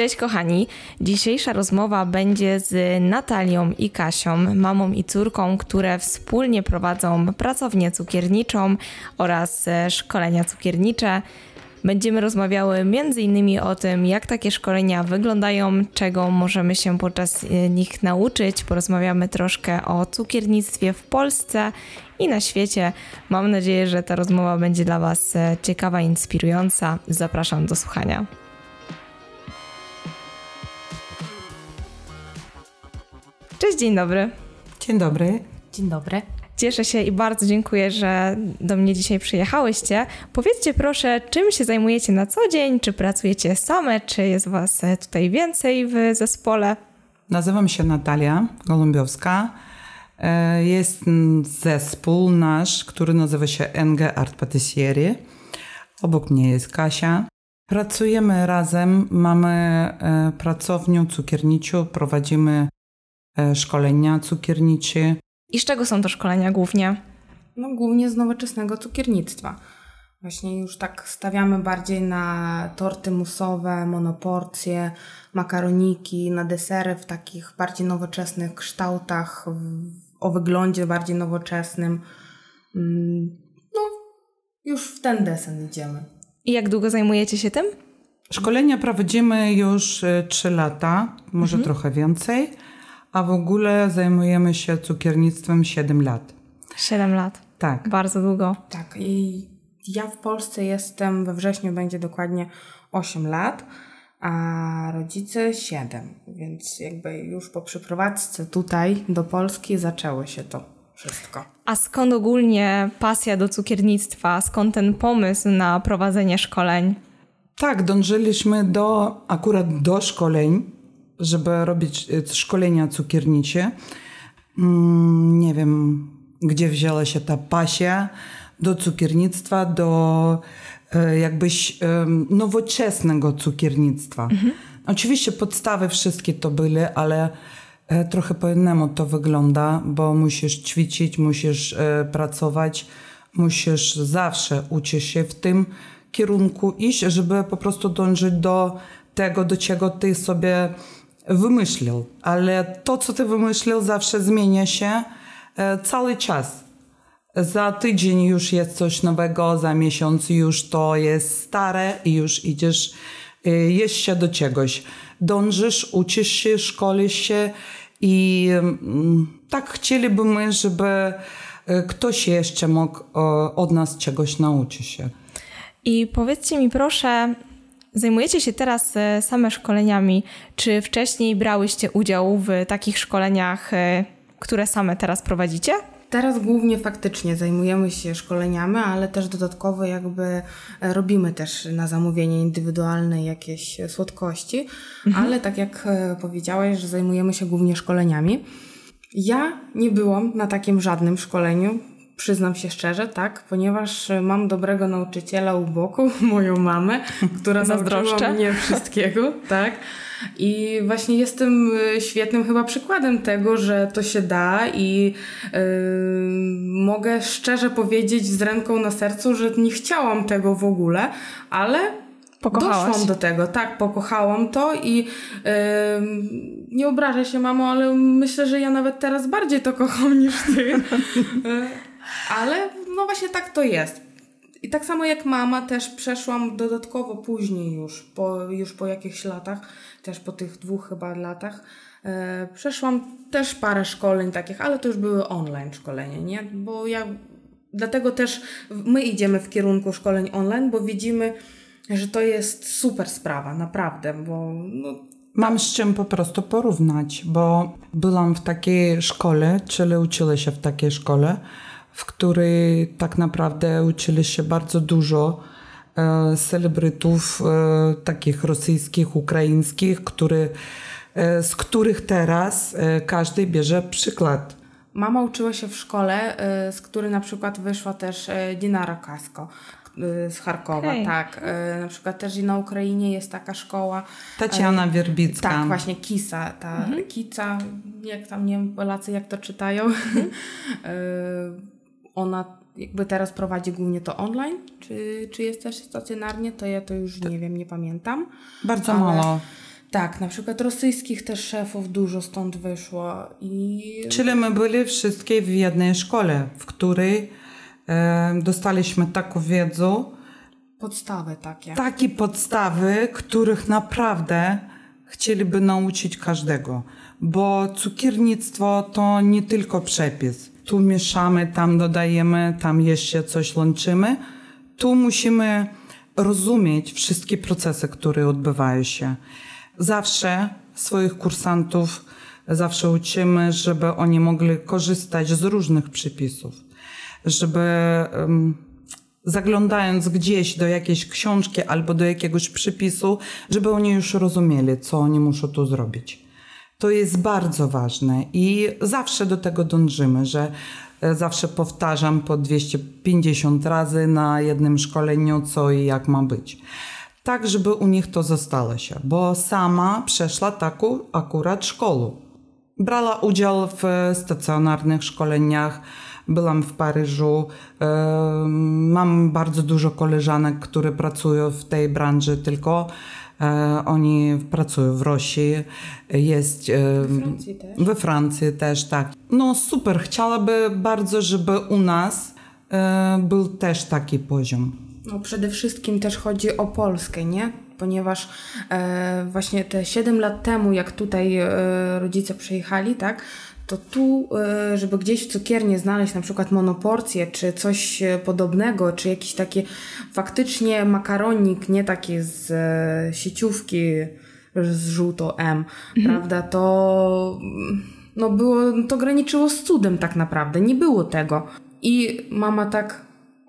Cześć kochani. Dzisiejsza rozmowa będzie z Natalią i Kasią, mamą i córką, które wspólnie prowadzą pracownię cukierniczą oraz e, szkolenia cukiernicze. Będziemy rozmawiały m.in. o tym, jak takie szkolenia wyglądają, czego możemy się podczas e, nich nauczyć. Porozmawiamy troszkę o cukiernictwie w Polsce i na świecie. Mam nadzieję, że ta rozmowa będzie dla Was e, ciekawa inspirująca. Zapraszam do słuchania. Cześć, dzień dobry. Dzień dobry. Dzień dobry. Cieszę się i bardzo dziękuję, że do mnie dzisiaj przyjechałyście. Powiedzcie proszę, czym się zajmujecie na co dzień? Czy pracujecie same? Czy jest Was tutaj więcej w zespole? Nazywam się Natalia Golumbiowska. E, jest zespół nasz, który nazywa się NG Art Patisserie. Obok mnie jest Kasia. Pracujemy razem, mamy e, pracownię cukierniczą, prowadzimy E, szkolenia cukiernicze. I z czego są to szkolenia głównie? No głównie z nowoczesnego cukiernictwa. Właśnie już tak stawiamy bardziej na torty musowe, monoporcje, makaroniki, na desery w takich bardziej nowoczesnych kształtach, o wyglądzie bardziej nowoczesnym. Mm, no, już w ten desen idziemy. I jak długo zajmujecie się tym? Szkolenia prowadzimy już 3 e, lata, może mhm. trochę więcej a w ogóle zajmujemy się cukiernictwem 7 lat. 7 lat. Tak. Bardzo długo. Tak. I ja w Polsce jestem, we wrześniu będzie dokładnie 8 lat, a rodzice 7. Więc jakby już po przeprowadzce tutaj do Polski zaczęło się to wszystko. A skąd ogólnie pasja do cukiernictwa? Skąd ten pomysł na prowadzenie szkoleń? Tak, dążyliśmy do akurat do szkoleń żeby robić e, szkolenia cukiernicze. Mm, nie wiem, gdzie wzięła się ta pasja do cukiernictwa, do e, jakbyś nowoczesnego cukiernictwa. Mhm. Oczywiście podstawy wszystkie to były, ale e, trochę po innemu to wygląda, bo musisz ćwiczyć, musisz pracować, musisz zawsze uczyć się w tym kierunku iść, żeby po prostu dążyć do tego, do czego ty sobie wymyślił, ale to, co ty wymyślił, zawsze zmienia się e, cały czas. Za tydzień już jest coś nowego, za miesiąc już to jest stare i już idziesz e, jeszcze do czegoś. Dążysz, uczysz się, szkolisz się i mm, tak chcielibyśmy, żeby e, ktoś jeszcze mógł od nas czegoś nauczyć się. I powiedzcie mi proszę, Zajmujecie się teraz e, same szkoleniami. Czy wcześniej brałyście udział w takich szkoleniach, e, które same teraz prowadzicie? Teraz głównie faktycznie zajmujemy się szkoleniami, ale też dodatkowo jakby e, robimy też na zamówienie indywidualne jakieś słodkości, mhm. ale tak jak powiedziałaś, że zajmujemy się głównie szkoleniami. Ja nie byłam na takim żadnym szkoleniu. Przyznam się szczerze, tak, ponieważ mam dobrego nauczyciela u boku, moją mamę, która nauczyła mnie wszystkiego, tak. I właśnie jestem y, świetnym chyba przykładem tego, że to się da i yy, mogę szczerze powiedzieć z ręką na sercu, że nie chciałam tego w ogóle, ale Pokochałaś. Doszłam do tego, tak, pokochałam to i yy, nie obrażę się, mamo, ale myślę, że ja nawet teraz bardziej to kocham niż ty. Ale no właśnie tak to jest. I tak samo jak mama też przeszłam dodatkowo później już, po, już po jakichś latach, też po tych dwóch chyba latach, e, przeszłam też parę szkoleń takich, ale to już były online szkolenia, nie? Bo ja, dlatego też my idziemy w kierunku szkoleń online, bo widzimy, że to jest super sprawa, naprawdę, bo no, Mam z czym po prostu porównać, bo byłam w takiej szkole, czyli uczyłam się w takiej szkole, w której tak naprawdę uczyli się bardzo dużo e, celebrytów e, takich rosyjskich, ukraińskich, który, e, z których teraz każdy bierze przykład. Mama uczyła się w szkole, z której na przykład wyszła też Dinara Kasko z Charkowa, Hej. tak. Na przykład też i na Ukrainie jest taka szkoła. Tatiana Wierbicka. Tak, właśnie Kisa, ta mhm. Kica, jak tam, nie wiem, Polacy jak to czytają. Mhm. ona jakby teraz prowadzi głównie to online, czy, czy jest też stacjonarnie, to ja to już nie wiem, nie pamiętam. Bardzo ale, mało. Tak, na przykład rosyjskich też szefów dużo stąd wyszło. I... Czyli my byli wszystkie w jednej szkole, w której e, dostaliśmy taką wiedzę, Podstawy takie. takie podstawy, których naprawdę chcieliby nauczyć każdego. Bo cukiernictwo to nie tylko przepis. Tu mieszamy, tam dodajemy, tam jeszcze coś łączymy. Tu musimy rozumieć wszystkie procesy, które odbywają się. Zawsze swoich kursantów zawsze uczymy, żeby oni mogli korzystać z różnych przepisów, żeby zaglądając gdzieś do jakiejś książki albo do jakiegoś przepisu, żeby oni już rozumieli, co oni muszą tu zrobić. To jest bardzo ważne i zawsze do tego dążymy, że e, zawsze powtarzam po 250 razy na jednym szkoleniu, co i jak ma być. Tak, żeby u nich to zostało się, bo sama przeszła taką akurat szkołę. Brała udział w stacjonarnych szkoleniach, byłam w Paryżu. E, mam bardzo dużo koleżanek, które pracują w tej branży, tylko oni pracują w Rosji, jest we Francji też. We Francji też, tak. No super, chciałaby bardzo, żeby u nas e, był też taki poziom. No przede wszystkim też chodzi o Polskę, nie? Ponieważ e, właśnie te 7 lat temu, jak tutaj e, rodzice przyjechali, tak? To tu, e, żeby gdzieś w cukierni znaleźć na przykład monoporcję, czy coś e, podobnego, czy jakiś taki faktycznie makaronik, nie taki z e, sieciówki z żółto M, mhm. prawda, to no było, to graniczyło z cudem tak naprawdę, nie było tego. I mama tak,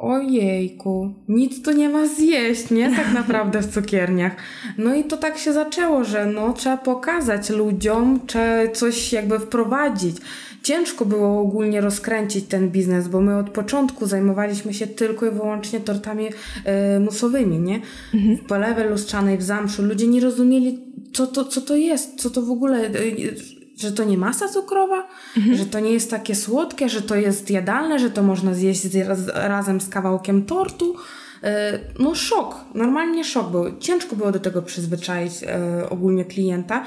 ojejku, nic tu nie ma zjeść, nie? Tak naprawdę w cukierniach. No i to tak się zaczęło, że no trzeba pokazać ludziom, trzeba coś jakby wprowadzić. Ciężko było ogólnie rozkręcić ten biznes, bo my od początku zajmowaliśmy się tylko i wyłącznie tortami y, musowymi, nie? Mhm. W polewie lustrzanej, w zamszu. Ludzie nie rozumieli, co to, co to jest, co to w ogóle... Y, że to nie masa cukrowa, mhm. że to nie jest takie słodkie, że to jest jadalne, że to można zjeść razem z kawałkiem tortu. E, no szok, normalnie szok był. Ciężko było do tego przyzwyczaić e, ogólnie klienta.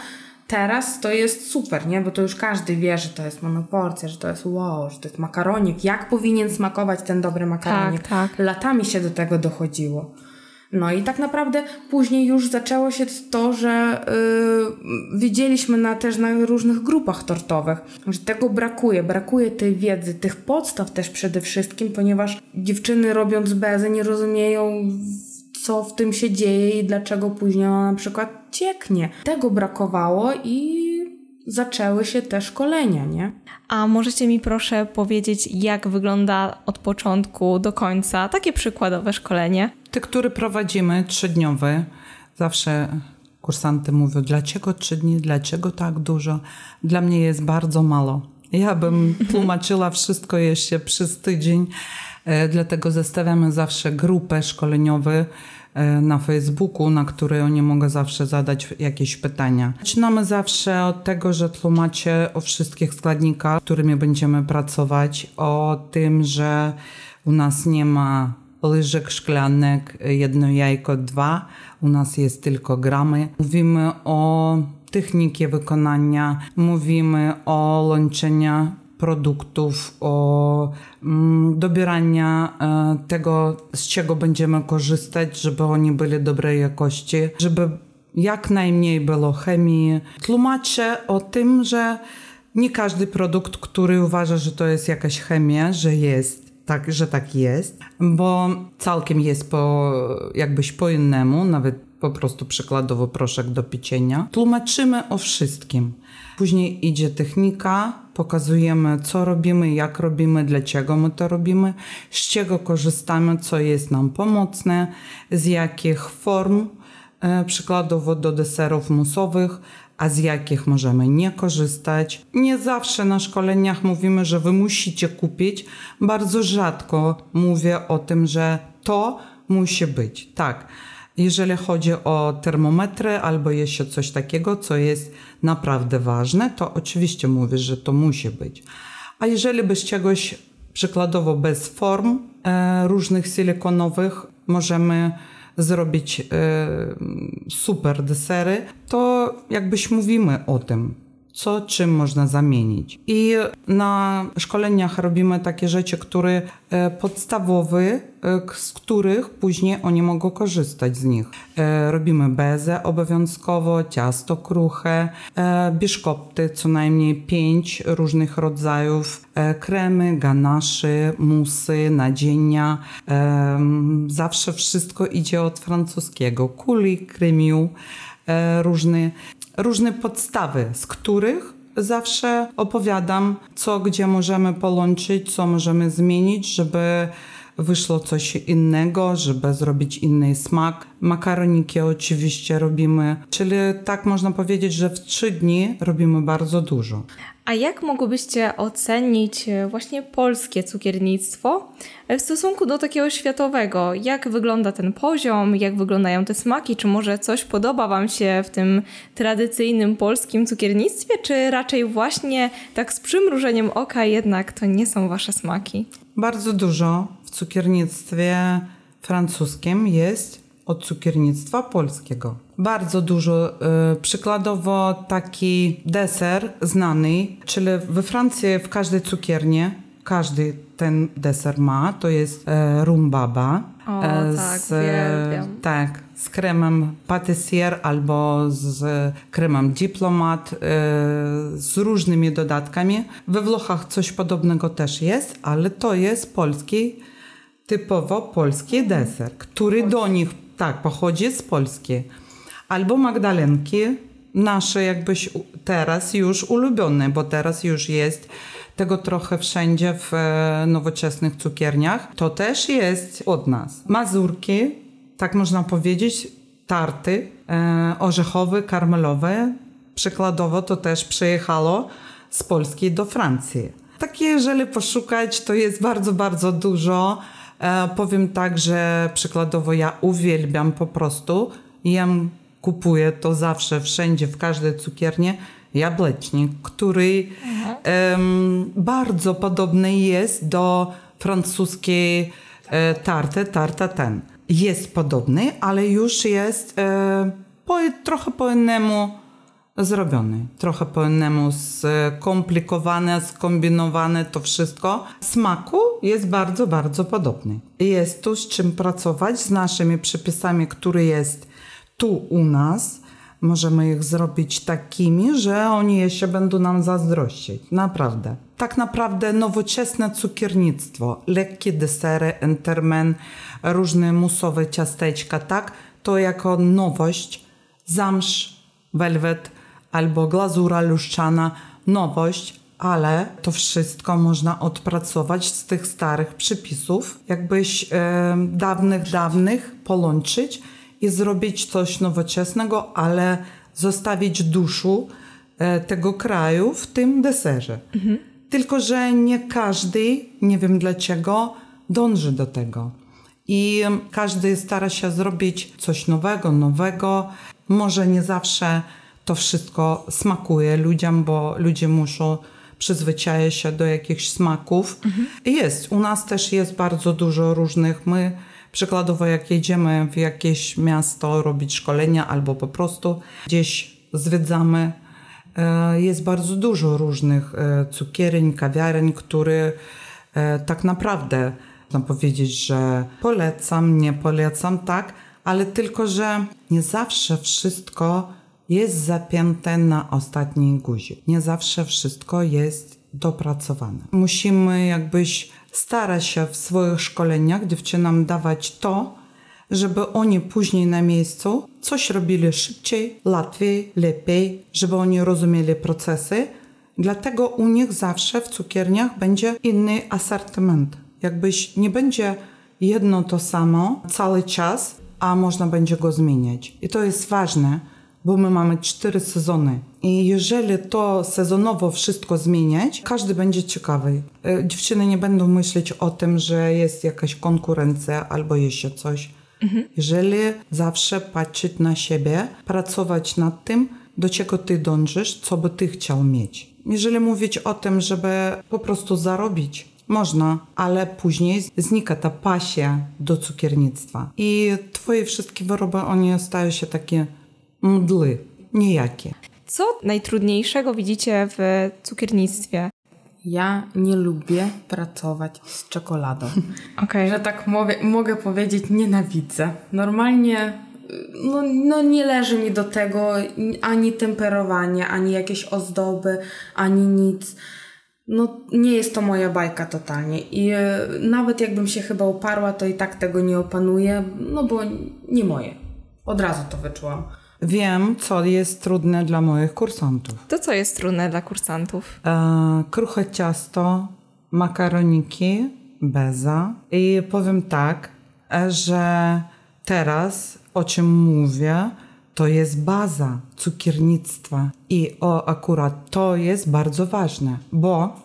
Teraz to jest super, nie? Bo to już każdy wie, że to jest monoporcja, że to jest wow, że to jest makaronik. Jak powinien smakować ten dobry makaronik? Tak, tak. Latami się do tego dochodziło. No i tak naprawdę później już zaczęło się to, że yy, widzieliśmy na, też na różnych grupach tortowych, że tego brakuje. Brakuje tej wiedzy, tych podstaw też przede wszystkim, ponieważ dziewczyny robiąc bezę nie rozumieją co w tym się dzieje i dlaczego później ona na przykład cieknie. Tego brakowało i zaczęły się te szkolenia, nie? A możecie mi proszę powiedzieć, jak wygląda od początku do końca takie przykładowe szkolenie? Te, które prowadzimy, trzydniowe, zawsze kursanty mówią, dlaczego trzy dni, dlaczego tak dużo? Dla mnie jest bardzo mało. Ja bym tłumaczyła wszystko jeszcze przez tydzień, e, dlatego zostawiamy zawsze grupę szkoleniową, E, na Facebooku, na której oni mogą zawsze zadać jakieś pytania. Zaczynamy zawsze od tego, że tłumaczę o wszystkich składnikach, którymi będziemy pracować, o tym, że u nas nie ma łyżek szklanek, jedno jajko, dwa, u nas jest tylko gramy. Mówimy o technice wykonania, mówimy o łączeniu produktów, o mm, dobierania e, tego, z czego będziemy korzystać, żeby oni byli dobrej jakości, żeby jak najmniej było chemii. Tłumaczę o tym, że nie każdy produkt, który uważa, że to jest jakaś chemia, że jest tak, że tak jest, bo całkiem jest po, jakbyś po innemu, nawet po prostu przykładowo proszek do pieczenia. Tłumaczymy o wszystkim. Później idzie technika, pokazujemy co robimy, jak robimy, dlaczego my to robimy, z czego korzystamy, co jest nam pomocne, z jakich form, e, przykładowo do deserów musowych, a z jakich możemy nie korzystać. Nie zawsze na szkoleniach mówimy, że wy musicie kupić. Bardzo rzadko mówię o tym, że to musi być. Tak. Jeżeli chodzi o termometry albo jeszcze coś takiego, co jest naprawdę ważne, to oczywiście mówię, że to musi być. A jeżeli bez czegoś przykładowo bez form e, różnych silikonowych możemy zrobić e, super desery, to jakbyś mówimy o tym, co czym można zamienić. I na szkoleniach robimy takie rzeczy, które e, podstawowe, e, z których później oni mogą korzystać z nich. E, robimy bezę obowiązkowo, ciasto kruche, biszkopty, co najmniej pięć różnych rodzajów, kremy, ganaszy, musy, nadzienia. Zawsze wszystko idzie od francuskiego. Kuli, krymiu, różne różne podstawy, z których zawsze opowiadam, co gdzie możemy połączyć, co możemy zmienić, żeby wyszło coś innego, żeby zrobić inny smak. Makaroniki oczywiście robimy, czyli tak można powiedzieć, że w trzy dni robimy bardzo dużo. A jak mogłybyście ocenić e, właśnie polskie cukiernictwo w stosunku do takiego światowego? Jak wygląda ten poziom, jak wyglądają te smaki? Czy może coś podoba Wam się w tym tradycyjnym polskim cukiernictwie, czy raczej właśnie tak z przymrużeniem oka jednak to nie są Wasze smaki? Bardzo dużo cukiernictwie francuskim jest od cukiernictwa polskiego. Bardzo dużo, y, przykładowo taki deser znany, czyli we Francji w każdej cukierni każdy ten deser ma, to jest e, rumbaba. O, e, tak, z, tak, tak, z kremem patissier albo z kremem diplomat, e, z różnymi dodatkami. We Włochach coś podobnego też jest, ale to jest polski, typowo polski deser, który do nich tak, pochodzi z Polski. Albo Magdalenki, nasze jakbyś teraz już ulubione, bo teraz już jest tego trochę wszędzie w e, nowoczesnych cukierniach. To też jest od nas. Mazurki, tak można powiedzieć, tarty e, orzechowe, karmelowe. Przykładowo to też przyjechało z Polski do Francji. Takie, jeżeli poszukać, to jest bardzo, bardzo dużo. E, powiem tak, że przykładowo ja uwielbiam po prostu, jem, kupuję to zawsze, wszędzie, w każdej cukierni, jabłecznik, który um, bardzo podobny jest do francuskiej e, tarty, tarta ten. Jest podobny, ale już jest e, po, trochę po innemu zrobiony. Trochę po innemu skomplikowane, skombinowane to wszystko. Smaku jest bardzo, bardzo podobny. Jest tu z czym pracować z naszymi przepisami, które jest tu u nas. Możemy ich zrobić takimi, że oni jeszcze będą nam zazdrościć. Naprawdę. Tak naprawdę nowoczesne cukiernictwo, lekkie desery, entermen, różne musowe ciasteczka, tak? To jako nowość, zamsz, welwet, albo glazura luszczana, nowość, ale to wszystko można odpracować z tych starych przepisów, jakbyś e, dawnych, dawnych połączyć i zrobić coś nowoczesnego, ale zostawić duszu e, tego kraju w tym deserze. Mhm. Tylko, że nie każdy, nie wiem dlaczego, dąży do tego. I każdy stara się zrobić coś nowego, nowego. Może nie zawsze to wszystko smakuje ludziom, bo ludzie muszą przyzwyczaić się do jakichś smaków. Mhm. Jest, u nas też jest bardzo dużo różnych. My przykładowo jak jedziemy w jakieś miasto robić szkolenia albo po prostu gdzieś zwiedzamy, e, jest bardzo dużo różnych e, cukierni, kawiareń, które tak naprawdę można powiedzieć, że polecam, nie polecam, tak, ale tylko, że nie zawsze wszystko jest zapięte na ostatni guzik. Nie zawsze wszystko jest dopracowane. Musimy jakbyś starać się w swoich szkoleniach dziewczynom dawać to, żeby oni później na miejscu coś robili szybciej, łatwiej, lepiej, żeby oni rozumieli procesy. Dlatego u nich zawsze w cukierniach będzie inny asortyment. Jakbyś nie będzie jedno to samo cały czas, a można będzie go zmieniać. I to jest ważne, bo my mamy cztery sezony. I jeżeli to sezonowo wszystko zmieniać, każdy będzie ciekawy. E, dziewczyny nie będą myśleć o tym, że jest jakaś konkurencja albo jeszcze coś. Mhm. Jeżeli zawsze patrzeć na siebie, pracować nad tym, do czego ty dążysz, co by ty chciał mieć. Jeżeli mówić o tym, żeby po prostu zarobić, można, ale później znika ta pasja do cukiernictwa. I twoje wszystkie wyroby, one stają się takie mdły, nijakie. Co najtrudniejszego widzicie w cukiernictwie? Ja nie lubię pracować z czekoladą. Okay. Że tak mówię, mogę powiedzieć, nienawidzę. Normalnie no, no nie leży mi do tego ani temperowanie, ani jakieś ozdoby, ani nic. No nie jest to moja bajka totalnie i e, nawet jakbym się chyba uparła, to i tak tego nie opanuję, no bo nie moje. Od razu to wyczułam. Wiem, co jest trudne dla moich kursantów. To co jest trudne dla kursantów? E, kruche ciasto, makaroniki, beza i powiem tak, e, że teraz o czym mówię, to jest baza cukiernictwa. I o, akurat to jest bardzo ważne, bo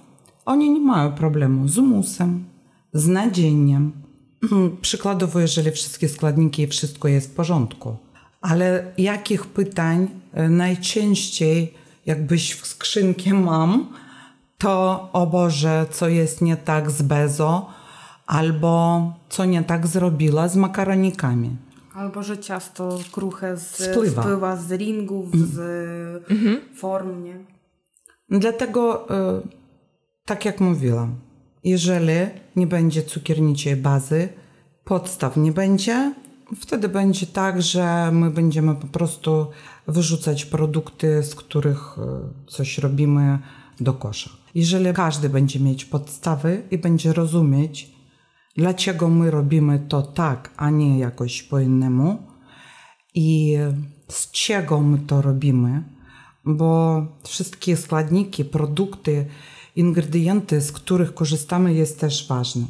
oni nie mają problemu z musem, z nadzieniem. Przykładowo, jeżeli wszystkie składniki i wszystko jest w porządku. Ale jakich pytań e, najczęściej, jakbyś w skrzynkę mam, to o Boże, co jest nie tak z bezo, albo co nie tak zrobiła z makaronikami. Albo że ciasto kruche z, Spływa. spływa z ringów, z mhm. form, nie? Dlatego, y, tak jak mówiłam, jeżeli nie będzie cukierniczej bazy, podstaw nie będzie, wtedy będzie tak, że my będziemy po prostu wyrzucać produkty, z których y, coś robimy do kosza. Jeżeli każdy będzie mieć podstawy i będzie rozumieć, dlaczego my robimy to tak, a nie jakoś po innemu i z czego my to robimy, bo wszystkie składniki, produkty, ingredienty, z których korzystamy, jest też ważne.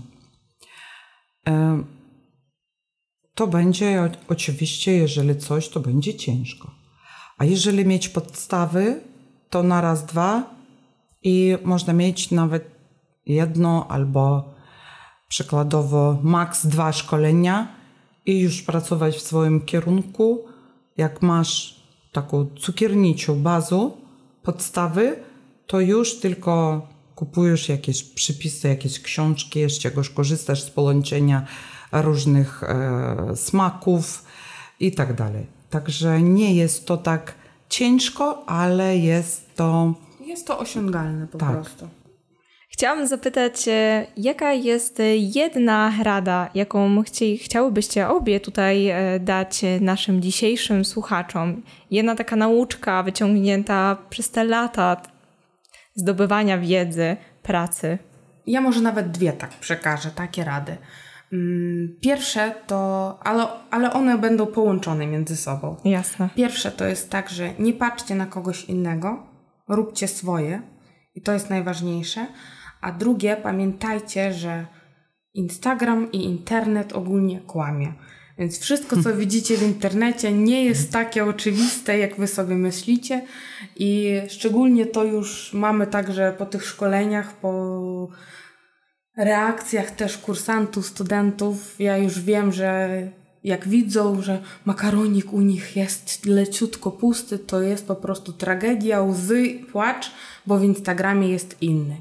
To będzie oczywiście, jeżeli coś, to będzie ciężko. A jeżeli mieć podstawy, to na raz, dwa i można mieć nawet jedno albo przykładowo maks dwa szkolenia i już pracować w swoim kierunku. Jak masz taką cukierniczą bazę, podstawy, to już tylko kupujesz jakieś przypisy, jakieś książki, z czegoś korzystasz z połączenia różnych e, smaków i tak dalej. Także nie jest to tak ciężko, ale jest to. Jest to osiągalne po tak. prostu. Chciałam zapytać, e, jaka jest jedna rada, jaką chci, chciałybyście obie tutaj e, dać naszym dzisiejszym słuchaczom? Jedna taka nauczka wyciągnięta przez te lata zdobywania wiedzy, pracy. Ja może nawet dwie tak przekażę, takie rady. Mm, pierwsze to, ale, ale one będą połączone między sobą. Jasne. Pierwsze to jest tak, że nie patrzcie na kogoś innego, róbcie swoje i to jest najważniejsze. A drugie, pamiętajcie, że Instagram i internet ogólnie kłamie. Więc wszystko, co widzicie w internecie, nie jest takie oczywiste, jak wy sobie myślicie. I szczególnie to już mamy także po tych szkoleniach, po reakcjach też kursantów, studentów. Ja już wiem, że jak widzą, że makaronik u nich jest leciutko pusty, to jest po prostu tragedia, łzy, płacz, bo w Instagramie jest inny.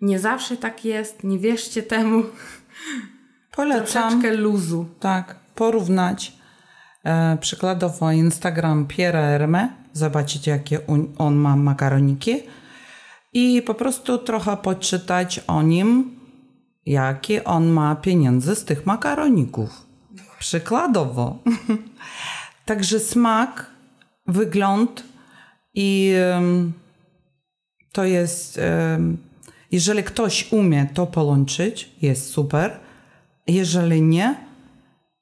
Nie zawsze tak jest, nie wierzcie temu. Polecam. Troszeczkę luzu. Tak, porównać e, przykładowo Instagram Pierre Herme, zobaczyć jakie on ma makaroniki i po prostu trochę poczytać o nim, jakie on ma pieniądze z tych makaroników. Przykładowo. Także smak, wygląd i to jest jeżeli ktoś umie to połączyć, jest super. Jeżeli nie,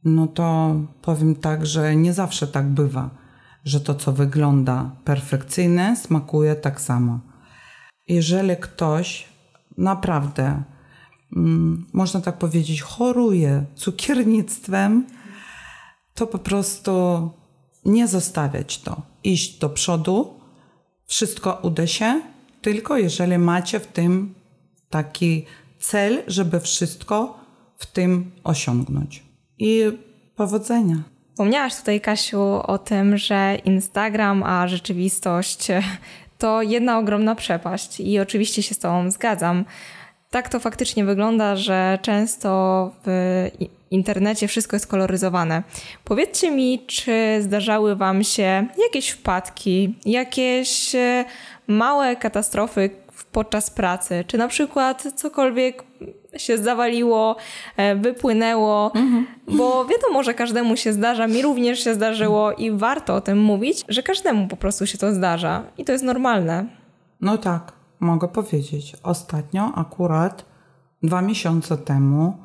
no to powiem tak, że nie zawsze tak bywa, że to, co wygląda perfekcyjne, smakuje tak samo. Jeżeli ktoś naprawdę, można tak powiedzieć, choruje cukiernictwem, to po prostu nie zostawiać to. Iść do przodu, wszystko uda się, tylko jeżeli macie w tym taki cel, żeby wszystko w tym osiągnąć. I powodzenia. Wspomniałaś tutaj, Kasiu, o tym, że Instagram a rzeczywistość to jedna ogromna przepaść i oczywiście się z Tobą zgadzam. Tak to faktycznie wygląda, że często w internecie wszystko jest koloryzowane. Powiedzcie mi, czy zdarzały Wam się jakieś wpadki, jakieś e, małe katastrofy podczas pracy, czy na przykład cokolwiek się zawaliło, e, wypłynęło, mhm. bo wiadomo, że każdemu się zdarza, mi również się zdarzyło i warto o tym mówić, że każdemu po prostu się to zdarza i to jest normalne. No tak, mogę powiedzieć. Ostatnio, akurat dwa miesiące temu,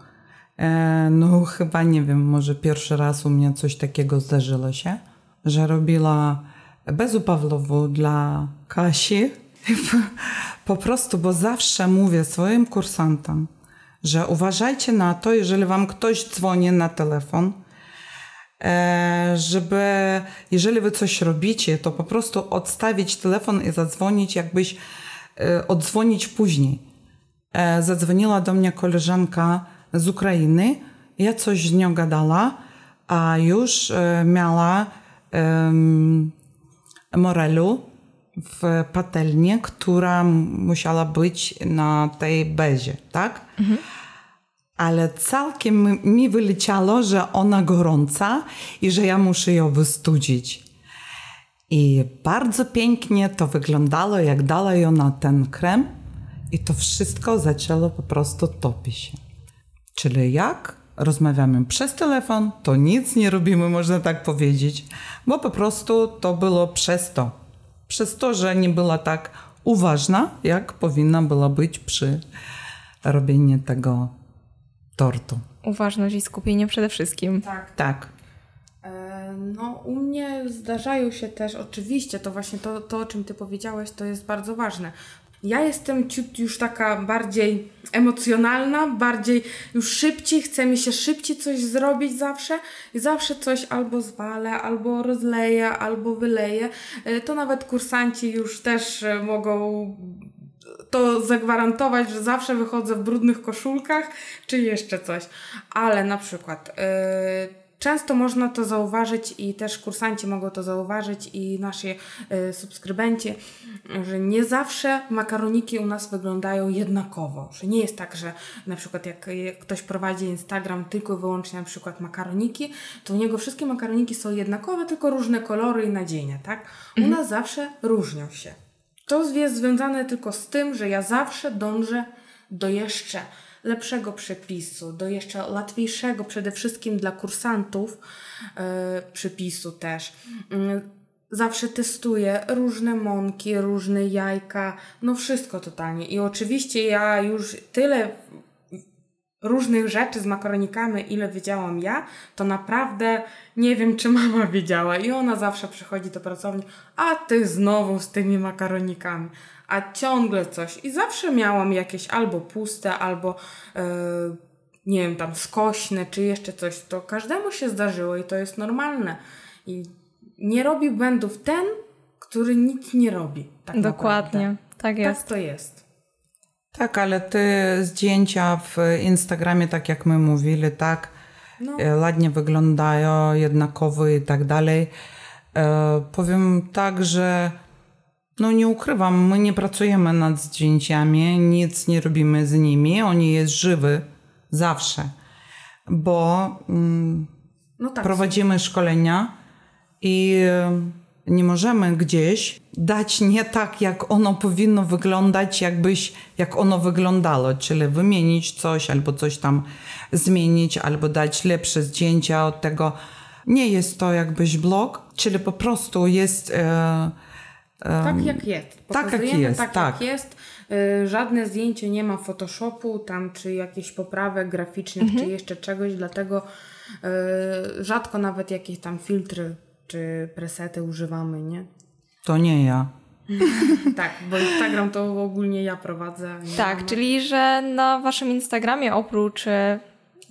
e, no chyba nie wiem, może pierwszy raz u mnie coś takiego zdarzyło się, że robiła bezupawlową dla Kasi. Po prostu, bo zawsze mówię swoim kursantom, że uważajcie na to, jeżeli wam ktoś dzwoni na telefon, e, żeby jeżeli wy coś robicie, to po prostu odstawić telefon i zadzwonić, jakbyś odzwonić później. E, zadzwoniła do mnie koleżanka z Ukrainy, ja coś z nią gadała, a już miała morelu w patelnię, która musiała być na tej bezie, tak? Mhm. Ale całkiem mi wyleciało, że ona gorąca i że ja muszę ją wystudzić. I bardzo pięknie to wyglądało, jak dała ją na ten krem i to wszystko zaczęło po prostu topić się. Czyli jak rozmawiamy przez telefon, to nic nie robimy, można tak powiedzieć, bo po prostu to było przez to przez to, że nie była tak uważna, jak powinna była być przy robieniu tego tortu. Uważność i skupienie przede wszystkim. Tak. Tak. No, u mnie zdarzają się też, oczywiście, to właśnie to, to, o czym Ty powiedziałeś, to jest bardzo ważne. Ja jestem ciut już taka bardziej emocjonalna, bardziej już szybciej, chce mi się szybciej coś zrobić zawsze i zawsze coś albo zwalę, albo rozleję, albo wyleję. E, to nawet kursanci już też e, mogą to zagwarantować, że zawsze wychodzę w brudnych koszulkach, czy jeszcze coś. Ale na przykład yy, Często można to zauważyć i też kursanci mogą to zauważyć i nasi y, subskrybenci, że nie zawsze makaroniki u nas wyglądają jednakowo. Że nie jest tak, że na przykład jak ktoś prowadzi Instagram tylko i wyłącznie na przykład makaroniki, to u niego wszystkie makaroniki są jednakowe, tylko różne kolory i nadzienia, tak? U mhm. nas zawsze różnią się. To jest związane tylko z tym, że ja zawsze dążę do jeszcze lepszego przepisu, do jeszcze łatwiejszego przede wszystkim dla kursantów yy, przepisu też. Yy, zawsze testuję różne mąki, różne jajka, no wszystko totalnie. I oczywiście ja już tyle różnych rzeczy z makaronikami, ile wiedziałam ja, to naprawdę nie wiem, czy mama wiedziała. I ona zawsze przychodzi do pracowni, a ty znowu z tymi makaronikami a ciągle coś. I zawsze miałam jakieś albo puste, albo yy, nie wiem, tam skośne, czy jeszcze coś. To każdemu się zdarzyło i to jest normalne. I nie robi błędów ten, który nic nie robi. Tak Dokładnie, naprawdę. tak jest. Tak to jest. Tak, ale te zdjęcia w Instagramie, tak jak my mówili, tak, no. E, ładnie wyglądają, jednakowe i tak dalej. E, powiem tak, że no nie ukrywam, my nie pracujemy nad zdjęciami, nic nie robimy z nimi, oni jest żywy zawsze, bo mm, no tak, prowadzimy szkolenia i y, nie możemy gdzieś dać nie tak, jak ono powinno wyglądać, jakbyś, jak ono wyglądało, czyli wymienić coś albo coś tam zmienić, albo dać lepsze zdjęcia od tego. Nie jest to jakbyś blog, czyli po prostu jest... E, tak jak jest. tak jak jest, tak. tak. Jak jest. Y, żadne zdjęcie nie ma Photoshopu, tam czy jakichś poprawek graficznych, mhm. czy jeszcze czegoś, dlatego y, rzadko nawet jakieś tam filtry czy presety używamy, nie? To nie ja. tak, bo Instagram to ogólnie ja prowadzę. Tak, czyli że na waszym Instagramie oprócz y,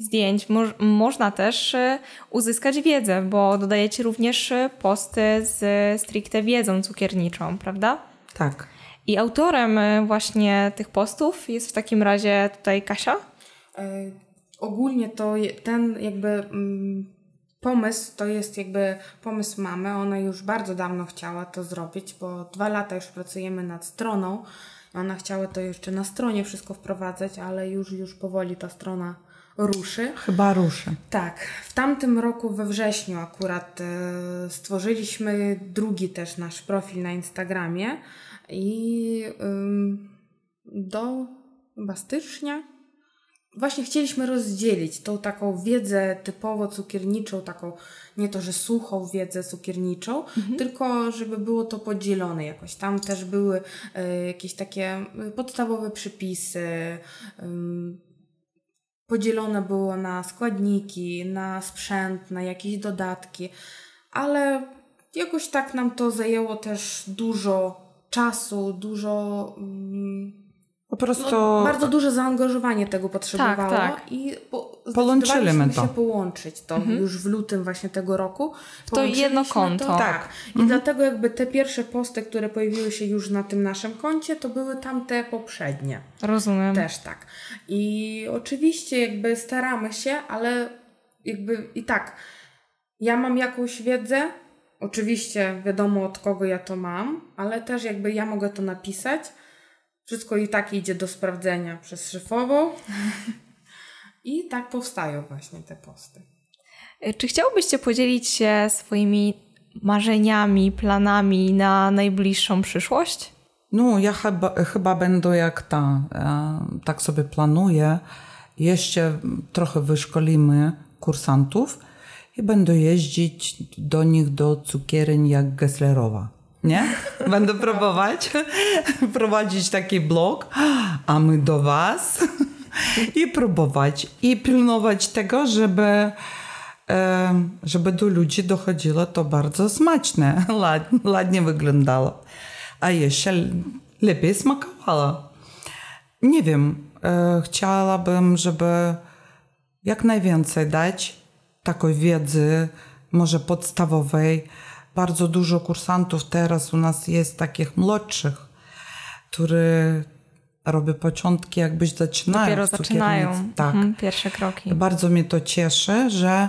zdjęć mo można też y, uzyskać wiedzę, bo dodajecie również y, posty z stricte wiedzą cukierniczą, prawda? Tak. I autorem y, właśnie tych postów jest w takim razie tutaj Kasia? E, ogólnie to ten jakby mm, pomysł to jest jakby pomysł mamy. Ona już bardzo dawno chciała to zrobić, bo dwa lata już pracujemy nad stroną. Ona chciała to jeszcze na stronie wszystko wprowadzać, ale już, już powoli ta strona ruszy. Chyba ruszy. Tak. W tamtym roku we wrześniu akurat e, stworzyliśmy drugi też nasz profil na Instagramie i do chyba stycznia właśnie chcieliśmy rozdzielić tą taką wiedzę typowo cukierniczą, taką nie to, że suchą wiedzę cukierniczą, tylko żeby było to podzielone jakoś. Tam też były e, jakieś takie podstawowe przypisy, ym, podzielone było na składniki, na sprzęt, na jakieś dodatki, ale jakoś tak nam to zajęło też dużo czasu, dużo. mm, prostu No, bardzo duże zaangażowanie tego potrzebowało tak. i po, Połączyliśmy to. się połączyć to już w lutym właśnie tego roku. to jedno konto. To, Tak. tak. I dlatego jakby te pierwsze posty, które pojawiły się już na tym naszym koncie, to były tamte poprzednie. Rozumiem. Też tak. I oczywiście jakby staramy się, ale jakby i tak, ja mam jakąś wiedzę, oczywiście wiadomo od kogo ja to mam, ale też jakby ja mogę to napisać. Wszystko i tak idzie do sprawdzenia przez szefową. I tak powstają właśnie te posty. Czy chciałbyście podzielić się swoimi marzeniami, planami na najbliższą przyszłość? No, ja chyba, chyba będę jak ta, e, tak sobie planuję. Jeszcze trochę wyszkolimy kursantów i będę jeździć do nich do cukierni jak Gesslerowa. Nie? Będę próbować prowadzić taki blog, a my do Was i próbować i pilnować tego, żeby żeby do ludzi dochodziło to bardzo smaczne, ładnie wyglądało, a jeszcze lepiej smakowało. Nie wiem, e, chciałabym, żeby jak najwięcej dać takiej wiedzy, może podstawowej. Bardzo dużo kursantów teraz u nas jest takich młodszych, którzy robią początki, jakbyś zaczynają. Dopiero zaczynają. Tak. Mhm, pierwsze kroki. Bardzo mnie to cieszy, że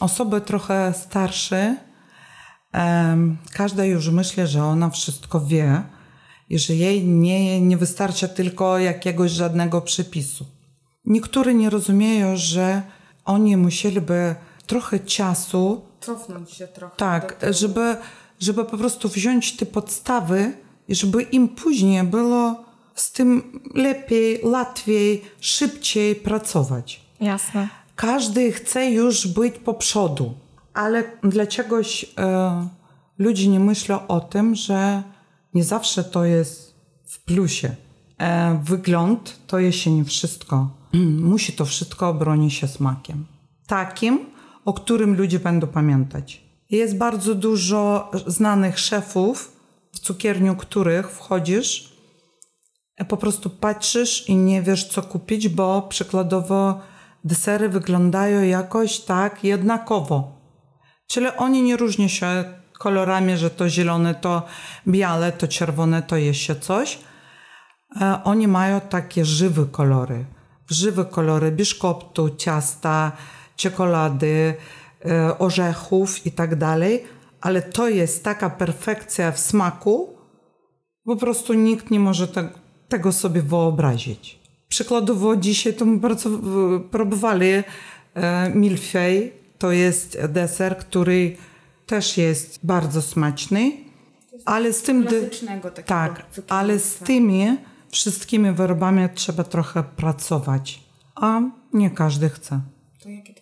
osoby trochę starsze, em, każda już myśli, że ona wszystko wie i że jej nie, nie wystarcza tylko jakiegoś żadnego przepisu. Niektórzy nie rozumieją, że oni musieliby trochę czasu, Cofnąć się trochę. tak, żeby, żeby po prostu wziąć te podstawy i żeby im później było z tym lepiej, łatwiej, szybciej pracować. Jasne. Każdy chce już być po przodu, ale dlaczegoś e, ludzie nie myślą o tym, że nie zawsze to jest w plusie. E, wygląd to jeszcze nie wszystko. Musi to wszystko obronić się smakiem. Takim, o którym ludzie będą pamiętać. Jest bardzo dużo znanych szefów, w cukierniu których wchodzisz, po prostu patrzysz i nie wiesz, co kupić, bo przykładowo desery wyglądają jakoś tak jednakowo. Czyli oni nie różnią się kolorami, że to zielone, to białe, to czerwone, to jeszcze coś. E, Oni mają takie żywe kolory. Żywe kolory biszkoptu, ciasta, czekolady, e, orzechów i tak dalej. Ale to jest taka perfekcja w smaku, po prostu nikt nie może te, tego sobie wyobrazić. Przykładowo dzisiaj to my bardzo w- próbowali e, milfej. To jest deser, który też jest bardzo smaczny, ale z tym... tak, ale z tymi wszystkimi wyrobami trzeba trochę pracować, a nie każdy chce. To jakie?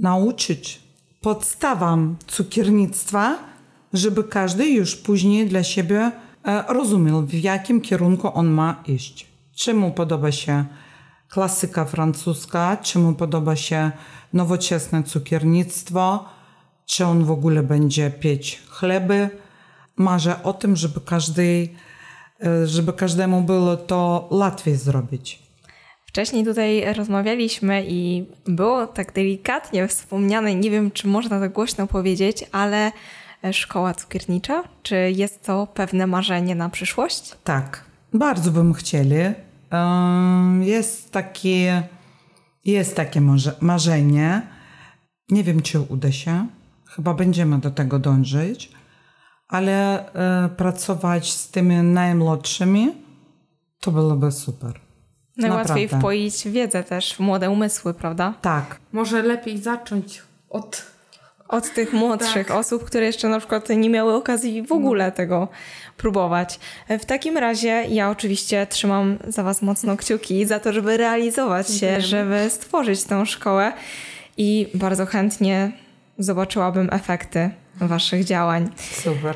Nauczyć podstawom cukiernictwa, żeby każdy już później dla siebie e, rozumiał, w jakim kierunku on ma iść. Czy mu podoba się klasyka francuska, czy mu podoba się nowoczesne cukiernictwo, czy on w ogóle będzie pieć chleby. Marzę o tym, żeby każdy, e, żeby każdemu było to łatwiej zrobić. Wcześniej tutaj rozmawialiśmy i było tak delikatnie wspomniane, nie wiem czy można tak głośno powiedzieć, ale szkoła cukiernicza, czy jest to pewne marzenie na przyszłość? Tak, bardzo bym chcieli. Jest takie, jest takie marze- marzenie. Nie wiem, czy uda się. Chyba będziemy do tego dążyć, ale e, pracować z tymi najmłodszymi to byłoby super. Najłatwiej Naprawdę. wpoić wiedzę też w młode umysły, prawda? Tak. Może lepiej zacząć od Od tych młodszych Tak. osób, które jeszcze na przykład nie miały okazji w ogóle tego próbować. W takim razie ja oczywiście trzymam za Was mocno kciuki za to, żeby realizować się, Dziękujemy. żeby stworzyć tę szkołę i bardzo chętnie zobaczyłabym efekty Waszych działań. Super.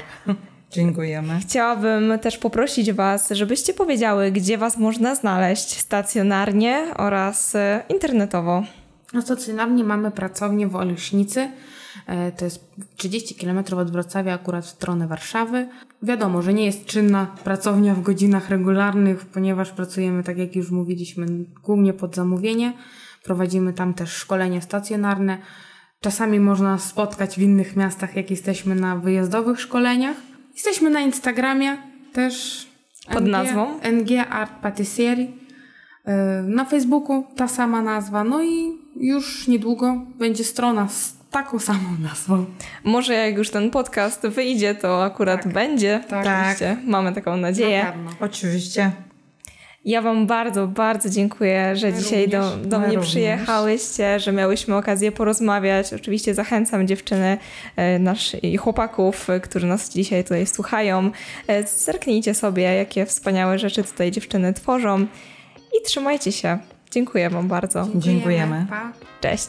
Dziękujemy. Chciałabym też poprosić Was, żebyście powiedziały, gdzie Was można znaleźć stacjonarnie oraz e, internetowo. No stacjonarnie mamy pracownię w Olesznicy. E, To jest 30 km od Wrocławia, akurat w stronę Warszawy. Wiadomo, że nie jest czynna pracownia w godzinach regularnych, ponieważ pracujemy, tak jak już mówiliśmy, głównie pod zamówienie. Prowadzimy tam też szkolenia stacjonarne. Czasami można spotkać w innych miastach, jak jesteśmy na wyjazdowych szkoleniach. Jesteśmy na Instagramie też. Pod nazwą? NG Art Patisserie. E, Na Facebooku ta sama nazwa. No i już niedługo będzie strona z taką samą nazwą. Może jak już ten podcast wyjdzie, to akurat Tak. będzie. Tak. Oczywiście. Mamy taką nadzieję. Na pewno. Oczywiście. Ja Wam bardzo, bardzo dziękuję, że My dzisiaj do, również. do My mnie również. przyjechałyście, że miałyśmy okazję porozmawiać. Oczywiście zachęcam dziewczyny e, nasz, i chłopaków, e, którzy nas dzisiaj tutaj słuchają. E, Zerknijcie sobie, jakie wspaniałe rzeczy tutaj dziewczyny tworzą i trzymajcie się. Dziękuję Wam bardzo. Dziękujemy. Pa. Cześć.